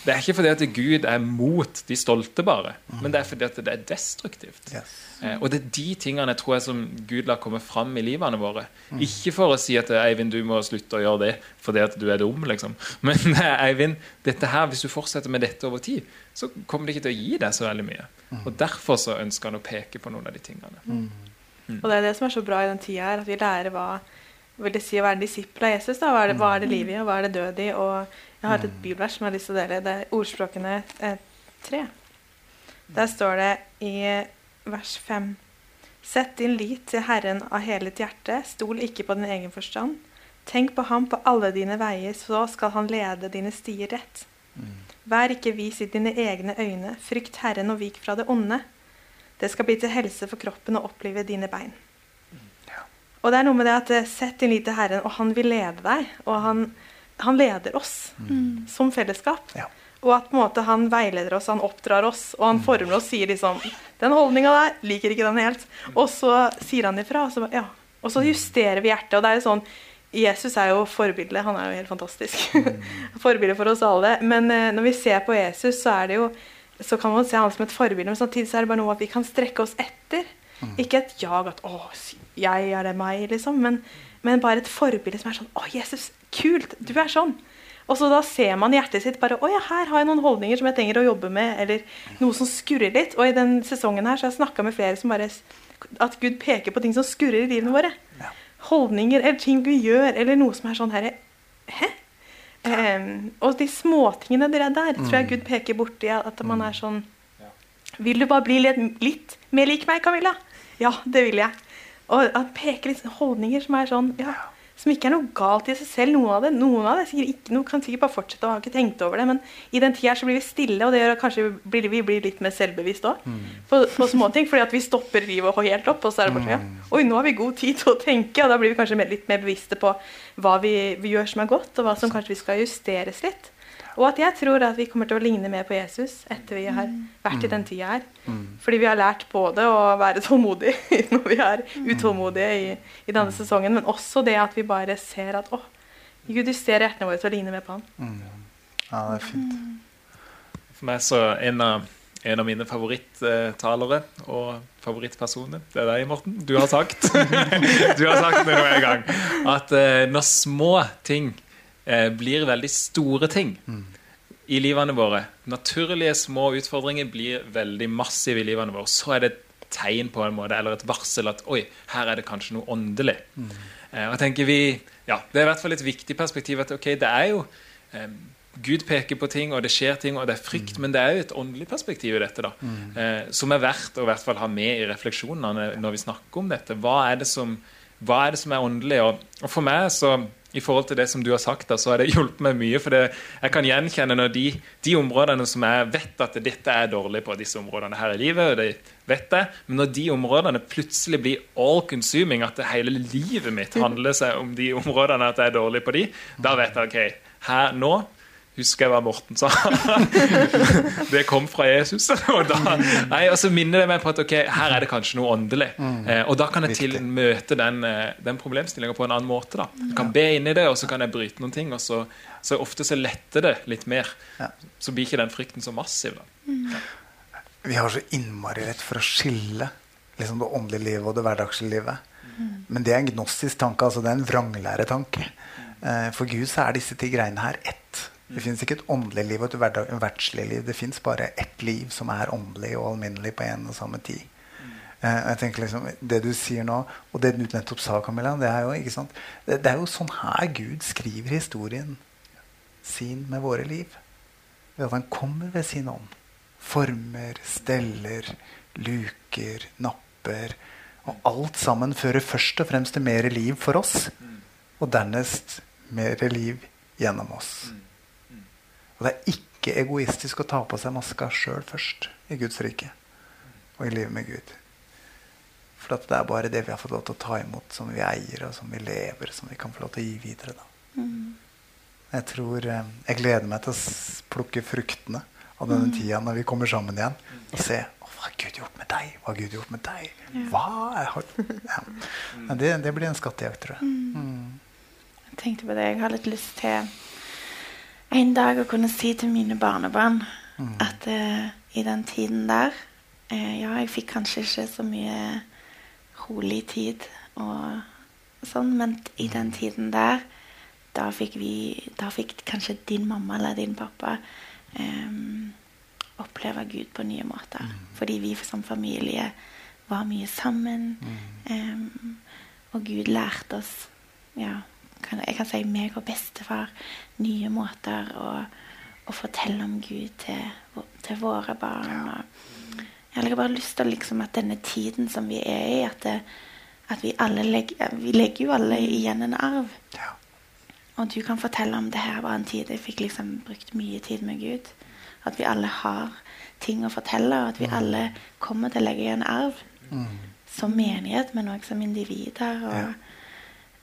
Det er ikke fordi at Gud er mot de stolte, bare, mm. men det er fordi at det er destruktivt. Yes. Eh, og det er de tingene tror jeg som Gud lar komme fram i livene våre. Mm. Ikke for å si at Eivind, du må slutte å gjøre det fordi at du er dum, liksom. Men Eivind, dette her, hvis du fortsetter med dette over tid, så kommer det ikke til å gi deg så veldig mye. Mm. Og derfor så ønsker han å peke på noen av de tingene. Mm. mm. Og det er det som er så bra i den tida her, at vi lærer hva vil det si å være en disippel av Jesus. da, Hva er det, hva er det liv i, og hva er det død i? Og jeg har et mm. bibelvers som jeg har lyst til å dele. Det er ordspråkene eh, tre. Der står det i vers 5. Sett din lit til Herren av hele ditt hjerte, stol ikke på din egen forstand. Tenk på ham på alle dine veier, så skal han lede dine stier rett. Mm. Vær ikke vis i dine egne øyne, frykt Herren og vik fra det onde. Det skal bli til helse for kroppen og opplive dine bein. Og det er noe med det at eh, Sett din lit til Herren, og han vil lede deg. Og han, han leder oss mm. som fellesskap. Ja. Og at på en måte, han veileder oss, han oppdrar oss, og han former oss, sier liksom 'Den holdninga der, liker ikke den helt.' Og så sier han ifra, og så, ja. og så justerer vi hjertet. Og det er jo sånn Jesus er jo forbildet. Han er jo helt fantastisk. forbilde for oss alle. Men uh, når vi ser på Jesus, så er det jo så kan man se han som et forbilde, men samtidig så er det bare noe at vi kan strekke oss etter. Mm. Ikke et jag at 'Å, jeg er det meg', liksom. Men, men bare et forbilde som er sånn 'Å, Jesus, kult! Du er sånn'. Og så da ser man i hjertet sitt bare Å ja, her har jeg noen holdninger som jeg trenger å jobbe med, eller noe som skurrer litt. Og i den sesongen her så har jeg snakka med flere som bare At Gud peker på ting som skurrer i livene våre. Ja. Holdninger eller ting vi gjør, eller noe som er sånn herre Hæ? Um, og de småtingene der, der tror jeg mm. Gud peker borti at man er mm. sånn Vil du bare bli litt, litt mer lik meg, Camilla? Ja, det vil jeg. Og at peker litt holdninger som er sånn Ja som ikke er noe galt i seg selv. Noen av det, noen av det sikkert ikke, noen kan sikkert bare fortsette og har ikke tenkt over det. Men i den tida så blir vi stille, og det gjør at kanskje blir, vi blir litt mer selvbevisst òg. Mm. På, på småting. Fordi at vi stopper livet helt opp, og så er det bare sånn ja, Oi, nå har vi god tid til å tenke, og da blir vi kanskje litt mer bevisste på hva vi, vi gjør som er godt, og hva som kanskje vi skal justeres litt. Og at jeg tror at vi kommer til å ligne mer på Jesus etter vi har vært i den tida her. Mm. Fordi vi har lært både å være tålmodige når vi er utålmodige i, i, denne sesongen, men også det at vi bare ser at å, Gud justerer hjertene våre til å ligne mer på ham. Mm. Ja, det er fint. For meg så en av, en av mine favoritttalere og favorittpersoner, det er deg, Morten. Du har sagt Du har sagt det nå en gang. At uh, når små ting eh, blir veldig store ting, mm. i livene våre, naturlige små utfordringer blir veldig massive i livene våre, så er det et tegn på en måte, eller et varsel at oi, her er det kanskje noe åndelig. Eh, og tenker vi, ja, Det er i hvert fall et viktig perspektiv at ok, det er jo eh, Gud peker på ting, og det skjer ting, og det er frykt, men det er jo et åndelig perspektiv i dette. da, eh, Som er verdt å i hvert fall ha med i refleksjonene når vi snakker om dette. Hva er det som, er, det som er åndelig? Og, og for meg så i forhold til det som du har sagt, da, så har det hjulpet meg mye. For det, jeg kan gjenkjenne når de, de, områdene som jeg vet at dette er dårlig på, disse områdene her i livet, og det vet jeg, men når de områdene plutselig blir all consuming, at hele livet mitt handler seg om de områdene, at jeg er dårlig på de, da vet jeg ok, her nå husker jeg hva Morten sa. det kom fra Jesus. og, da, nei, og så minner det meg på at ok, her er det kanskje noe åndelig. Mm. Eh, og da kan jeg til møte den, eh, den problemstillinga på en annen måte. da. Jeg kan be inn i det, og så kan jeg bryte noen ting. og så, så ofte så letter det litt mer. Så blir ikke den frykten så massiv. da. Ja. Vi har så innmari rett for å skille liksom det åndelige livet og det hverdagslige livet. Mm. Men det er en gnostisk tanke. altså Det er en vranglæretanke. Eh, for Gud så er disse ti greiene her ett. Det fins ikke et åndelig liv og et verdslig liv. Det fins bare ett liv som er åndelig og alminnelig på en og samme tid. Uh, jeg tenker liksom, Det du sier nå, og det du nettopp sa, Camilla, det er jo ikke sant? Det, det er jo sånn her Gud skriver historien sin med våre liv. Ved at han kommer ved sin ånd. Former, steller, luker, napper. Og alt sammen fører først og fremst til mer liv for oss. Og dernest mer liv gjennom oss. Og det er ikke egoistisk å ta på seg maska sjøl først i Guds rike og i livet med Gud. For det er bare det vi har fått lov til å ta imot, som vi eier, og som vi lever, som vi kan få lov til å gi videre. Mm. Jeg tror eh, Jeg gleder meg til å plukke fruktene av denne mm. tida når vi kommer sammen igjen. Og se hva har Gud gjort med deg? Hva har Gud gjort med deg? Hva har... ja. det, det, blir en skattejakt, tror jeg. Mm. mm. Jeg tenkte på det. Jeg har litt lyst til en dag å kunne si til mine barnebarn mm. at uh, i den tiden der uh, Ja, jeg fikk kanskje ikke så mye rolig tid og, sånn, men i den mm. tiden der da fikk vi Da fikk kanskje din mamma eller din pappa um, oppleve Gud på nye måter. Mm. Fordi vi som familie var mye sammen. Um, og Gud lærte oss ja, kan, jeg kan si meg og bestefar nye måter å, å fortelle om Gud til, til våre barn. Og jeg har bare lyst til liksom, at denne tiden som vi er i, at, det, at vi alle legger, vi legger jo alle igjen en arv. Ja. Og du kan fortelle om det her var en tid jeg fikk liksom brukt mye tid med Gud. At vi alle har ting å fortelle, og at vi mm. alle kommer til å legge igjen arv. Mm. Som menighet, men òg som individer. og ja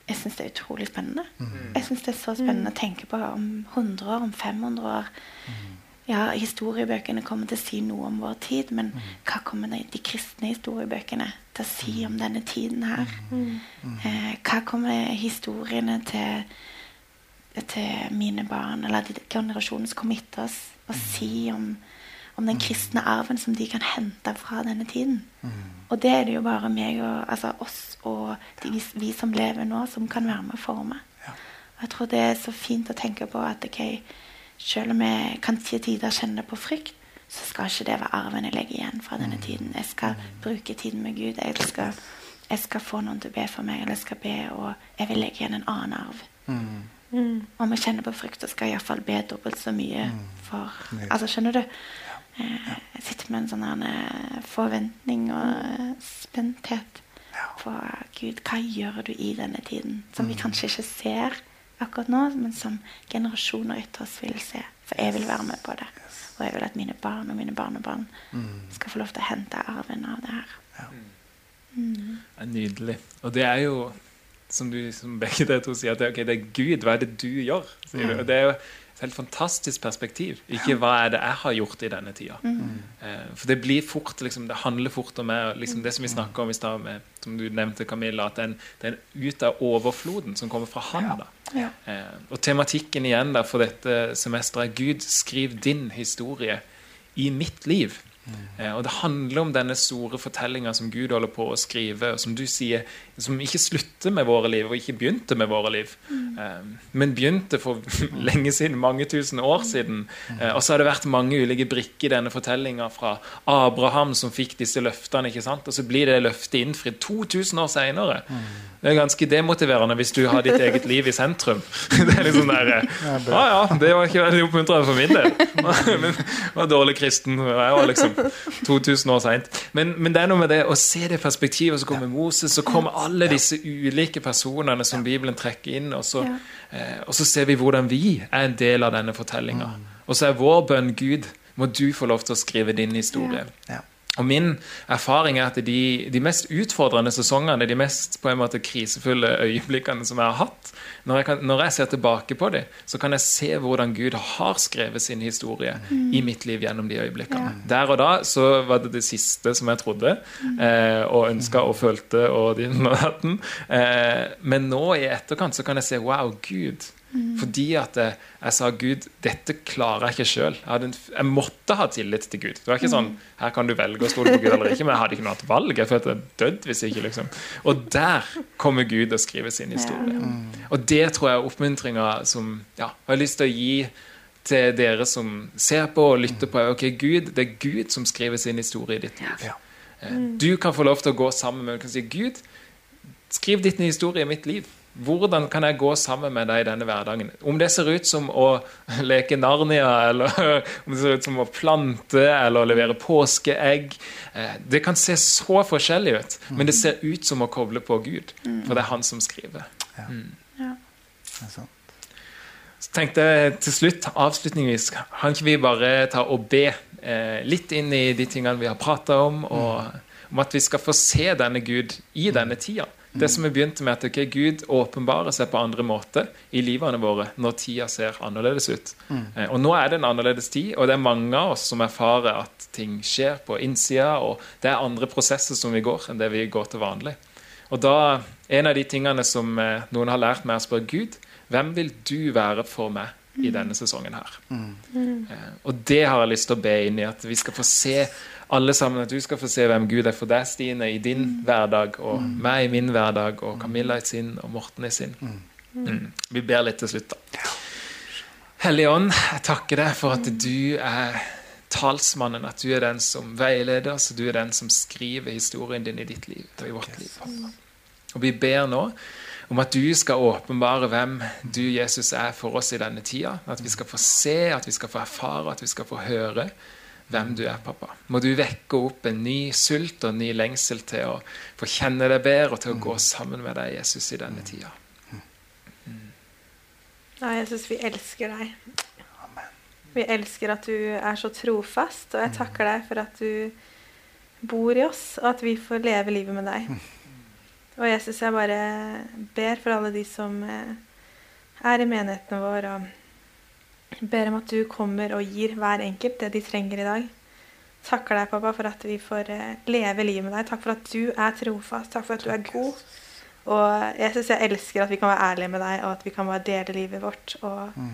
jeg syns det er utrolig spennende. Mm. Jeg syns det er så spennende å tenke på om 100 år, om 500 år. Mm. Ja, historiebøkene kommer til å si noe om vår tid, men mm. hva kommer de, de, kristne historiebøkene til å si om denne tiden her? Eh, hva kommer historiene til, til mine barn, eller de generasjonene som kommer etter oss, å si om om den kristne arven som de kan hente fra denne tiden. Mm. Og det er det jo bare meg og altså oss og de, vi som lever nå, som kan være med å forme. Ja. Og jeg tror det er så fint å tenke på at okay, selv om jeg kan til tider kjenne på frykt, så skal ikke det være arven jeg legger igjen fra denne mm. tiden. Jeg skal mm. bruke tiden med Gud. Jeg skal, jeg skal, få noen til å be for meg, eller jeg skal be, og jeg vil legge igjen en annen arv. Mm. Mm. Om jeg kjenner på frykt, så skal jeg iallfall be dobbelt så mye mm. for Altså, skjønner du? Jeg sitter med en sånn eh, forventning og eh, spenthet på Gud, hva gjør du i denne tiden? Som vi mm. kanskje ikke ser akkurat nå, men som generasjoner etter oss vil se. For jeg vil være med på det. Og jeg vil at mine barn og mine barnebarn mm. skal få lov til å hente arven av det her. Ja. Mm. Det er nydelig. Og det er jo, som, du, som begge dere to sier, at det, okay, det, er Gud. Hva er det du gjør? sier du. Og Det er jo helt fantastisk perspektiv. Ikke hva er det jeg har gjort i denne tida. Mm. Eh, for det blir fort, liksom, det handler fort om meg, liksom det som vi snakka om i stad, som du nevnte, Camilla, at det er ut av overfloden som kommer fra Han. da. Ja. Ja. og tematikken igjen da, for dette semesteret er Gud, skriv din historie i mitt liv. Mm. og det handler om denne store fortellinga som Gud holder på å skrive, og som du sier, som ikke slutter med våre liv, og ikke begynte med våre liv. Eh, men begynte for lenge siden, mange tusen år siden. Eh, og så har det vært mange ulike brikker i denne fortellinga fra Abraham som fikk disse løftene, ikke sant? og så blir det løftet innfridd 2000 år seinere. Det er ganske demotiverende hvis du har ditt eget liv i sentrum. Det er liksom der, ja, ah, ja, det var ikke veldig oppmuntrende for min del. Men jeg var dårlig kristen. Jeg var liksom 2000 år seint. Men, men, det er noe med det å se det perspektivet. Så kommer Moses, så kommer alle disse ulike personene som Bibelen trekker inn. Og så, eh, og så ser vi hvordan vi er en del av denne fortellinga. Og så er vår bønn Gud, må du få lov til å skrive din historie. Ja. Og Min erfaring er at de, de, mest utfordrende sesongene, de mest på en måte krisefulle øyeblikkene som jeg har hatt, når jeg, kan, når jeg ser tilbake på dem, så kan jeg se hvordan Gud har skrevet sin historie mm. i mitt liv gjennom de øyeblikkene. Ja. Der og da så var det det siste som jeg trodde mm. eh, og ønska og følte og din og datten. Eh, men nå i etterkant så kan jeg se wow, Gud Mm. Fordi at jeg, jeg, sa Gud, dette klarer jeg ikke sjøl. Jeg, jeg, måtte ha tillit til Gud. Det var ikke sånn her kan du velge å stole på Gud eller ikke, men jeg hadde ikke noe annet valg. Jeg følte jeg dødd hvis ikke. liksom. Og der kommer Gud og skriver sin historie. Mm. Og det tror jeg er oppmuntringa som ja, jeg har lyst til å gi til dere som ser på og lytter på. ok, Gud, Det er Gud som skriver sin historie i ditt liv. Ja. Eh, du kan få lov til å gå sammen med og si Gud, skriv ditt historie i mitt liv. Hvordan kan jeg gå sammen med deg i denne hverdagen? Om det ser ut som å leke Narnia, eller om det ser ut som å plante eller levere påskeegg eh, Det kan se så forskjellig ut, men det ser ut som å koble på Gud. For det er han som skriver. Mm. Ja. Så tenkte jeg til slutt, avslutningsvis, kan ikke vi bare ta og be eh, litt inn i de tingene vi har prata om, og om at vi skal få se denne Gud i denne tida? Det som vi begynte med, at okay, Gud åpenbarer seg på andre måter i livene våre når tida ser annerledes ut. Mm. Eh, og Nå er det en annerledes tid, og det er mange av oss som erfarer at ting skjer på innsida, og det er andre prosesser som vi går, enn det vi går til vanlig. Og da, En av de tingene som eh, noen har lært meg, er å spørre Gud hvem vil du være for meg i mm. denne sesongen her. Mm. Eh, og det har jeg lyst til å be inn i, at vi skal få se alle sammen at du skal få se hvem Gud er for deg, Stine, i din mm. hverdag, og mm. meg i min hverdag, og Camilla i sin, og Morten i sin. Mm. mm. Vi ber litt til slutt, da. Hellige Ånd, jeg takker deg for at du er talsmannen, at du er den som veileder oss, du er den som skriver historien din i ditt liv og i vårt liv. Og vi ber nå om at du skal åpenbare hvem du, Jesus, er for oss i denne tida. At vi skal få se, at vi skal få erfare, at vi skal få høre hvem du er, pappa. Må du vekke opp en ny sult og en ny lengsel til å få kjenne deg bedre og til å gå sammen med deg, Jesus, i denne tida. Ja, Jesus, vi elsker deg. Vi elsker at du er så trofast, og jeg takker deg for at du bor i oss, og at vi får leve livet med deg. Og Jesus, jeg bare ber for alle de som eh, er i menigheten vår. og ber om at du kommer og gir hver enkelt det de trenger i dag. Takker deg, pappa, for at vi får eh, leve livet med deg. Takk for at du er trofast. Takk for at du er god. Og jeg syns jeg elsker at vi kan være ærlige med deg, og at vi kan bare dele livet vårt. Og mm.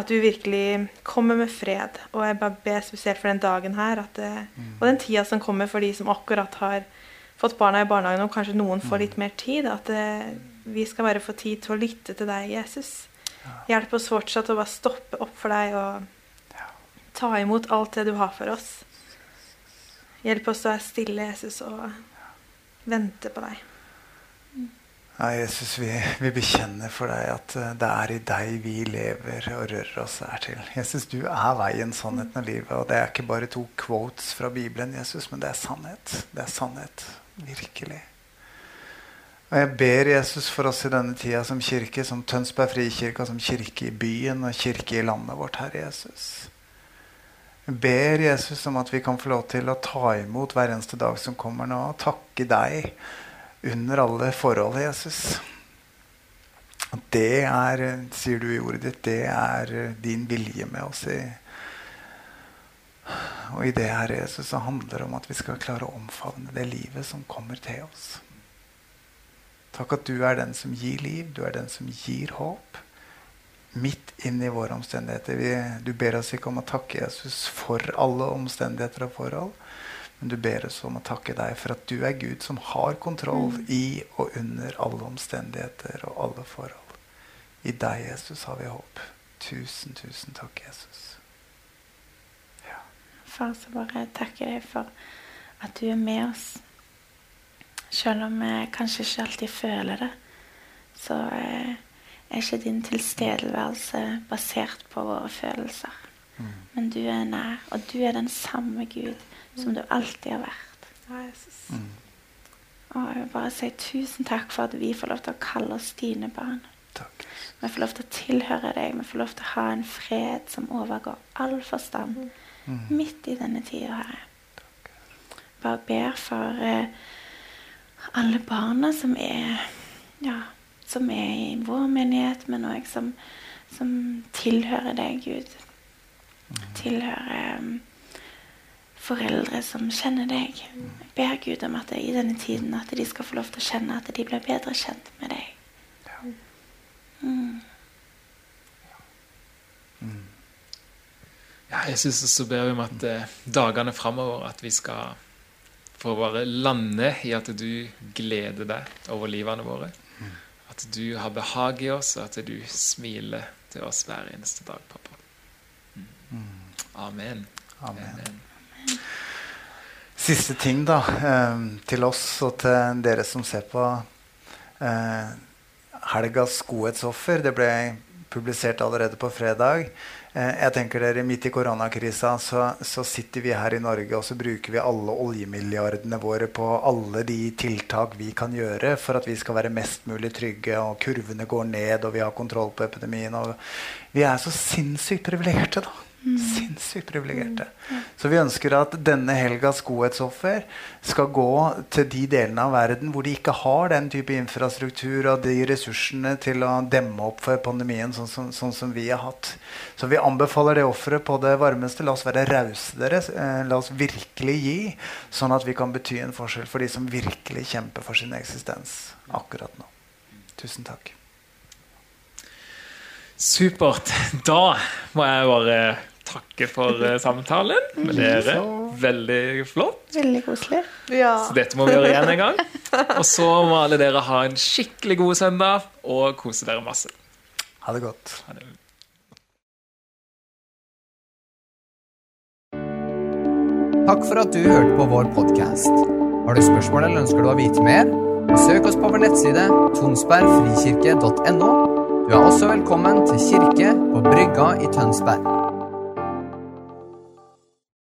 at du virkelig kommer med fred. Og jeg bare ber spesielt for den dagen her, at, eh, mm. og den tida som kommer for de som akkurat har fått barna i barnehagen, og kanskje noen får mm. litt mer tid. At det, vi skal bare få tid til å lytte til deg, Jesus. Hjelp oss fortsatt å bare stoppe opp for deg og ta imot alt det du har for oss. Hjelp oss å være stille, Jesus, og vente på deg. Ja, Jesus, vi, vi, bekjenner for deg at eh, det er i deg vi lever og rører oss her til. Jesus, du er veien, sannheten og livet. Og det er ikke bare to quotes fra Bibelen, Jesus, men det er sannhet. Det er sannhet. Virkelig. Og jeg ber Jesus for oss i denne tida som kirke, som Tønsberg frikirke, som kirke i byen og kirke i landet vårt, Herre Jesus. Jeg ber Jesus om at vi kan få lov til å ta imot hver eneste dag som kommer nå, og takke deg under alle forhold, Jesus. Det er, sier du i ordet ditt, det er din vilje med oss. i og i det, Herre Jesus, så handler det om at vi skal klare å omfavne det livet som kommer til oss. Takk at du er den som gir liv, du er den som gir håp. midt inn i våre omstendigheter. Vi, du ber oss ikke om å takke Jesus for alle omstendigheter og forhold, men du ber oss om å takke deg for at du er Gud som har kontroll i og under alle omstendigheter og alle forhold. I deg, Jesus, har vi håp. Tusen, tusen takk, Jesus. Far, så bare takker deg for at du er med oss. Selv om vi kanskje ikke alltid føler det, så eh, er ikke din tilstedeværelse basert på våre følelser. Mm. Men du er nær, og du er den samme Gud som du alltid har vært. Ja, Jesus. Mm. Og jeg vil bare si tusen takk for at vi får lov til å kalle oss dine barn. Takk. Vi får lov til å tilhøre deg. Vi får lov til å ha en fred som overgår all forstand Mm. midt i denne tida, Herre. Bare ber for eh, alle barna som er ja, som er i vår menighet, men òg som, som tilhører deg, Gud. Tilhører um, foreldre som kjenner deg. Jeg ber Gud om at det, i denne tiden at de skal få lov til å kjenne at de blir bedre kjent med deg. Mm. Ja, jeg synes så ber vi om at eh, dagene framover at vi skal få bare lande i at du gleder deg over livene våre. At du har behag i oss, og at du smiler til oss hver eneste dag, pappa. Amen. Amen. Amen. Siste ting da, eh, til oss og til dere som ser på eh, helgas godhetsoffer. Det ble publisert allerede på fredag. Eh, jeg tenker dere Midt i koronakrisa så, så sitter vi her i Norge og så bruker vi alle oljemilliardene våre på alle de tiltak vi kan gjøre for at vi skal være mest mulig trygge, og kurvene går ned, og vi har kontroll på epidemien. Vi er så sinnssykt privilegerte, da. Sinnssykt privilegerte. Så vi ønsker at denne helgas godhetsoffer skal gå til de delene av verden hvor de ikke har den type infrastruktur og de ressursene til å demme opp for pandemien sånn som, sånn som vi har hatt. Så vi anbefaler det offeret på det varmeste. La oss være rause, dere. Eh, La oss virkelig gi, sånn at vi kan bety en forskjell for de som virkelig kjemper for sin eksistens akkurat nå. Tusen takk. Supert. Da må jeg bare takke for eh, samtalen med dere. Veldig flott. Veldig koselig. Ja. Så dette må vi gjøre igjen en gang. Og så må alle dere ha en skikkelig god søndag og kose dere masse. Ha det godt. Ha det. Takk for at du hørte på vår podkast. Har du spørsmål eller ønsker du å vite mer? Søk oss på vår nettside tonsbergfrikirke.no. Du er også velkommen til kirke på Brygga i Tønsberg.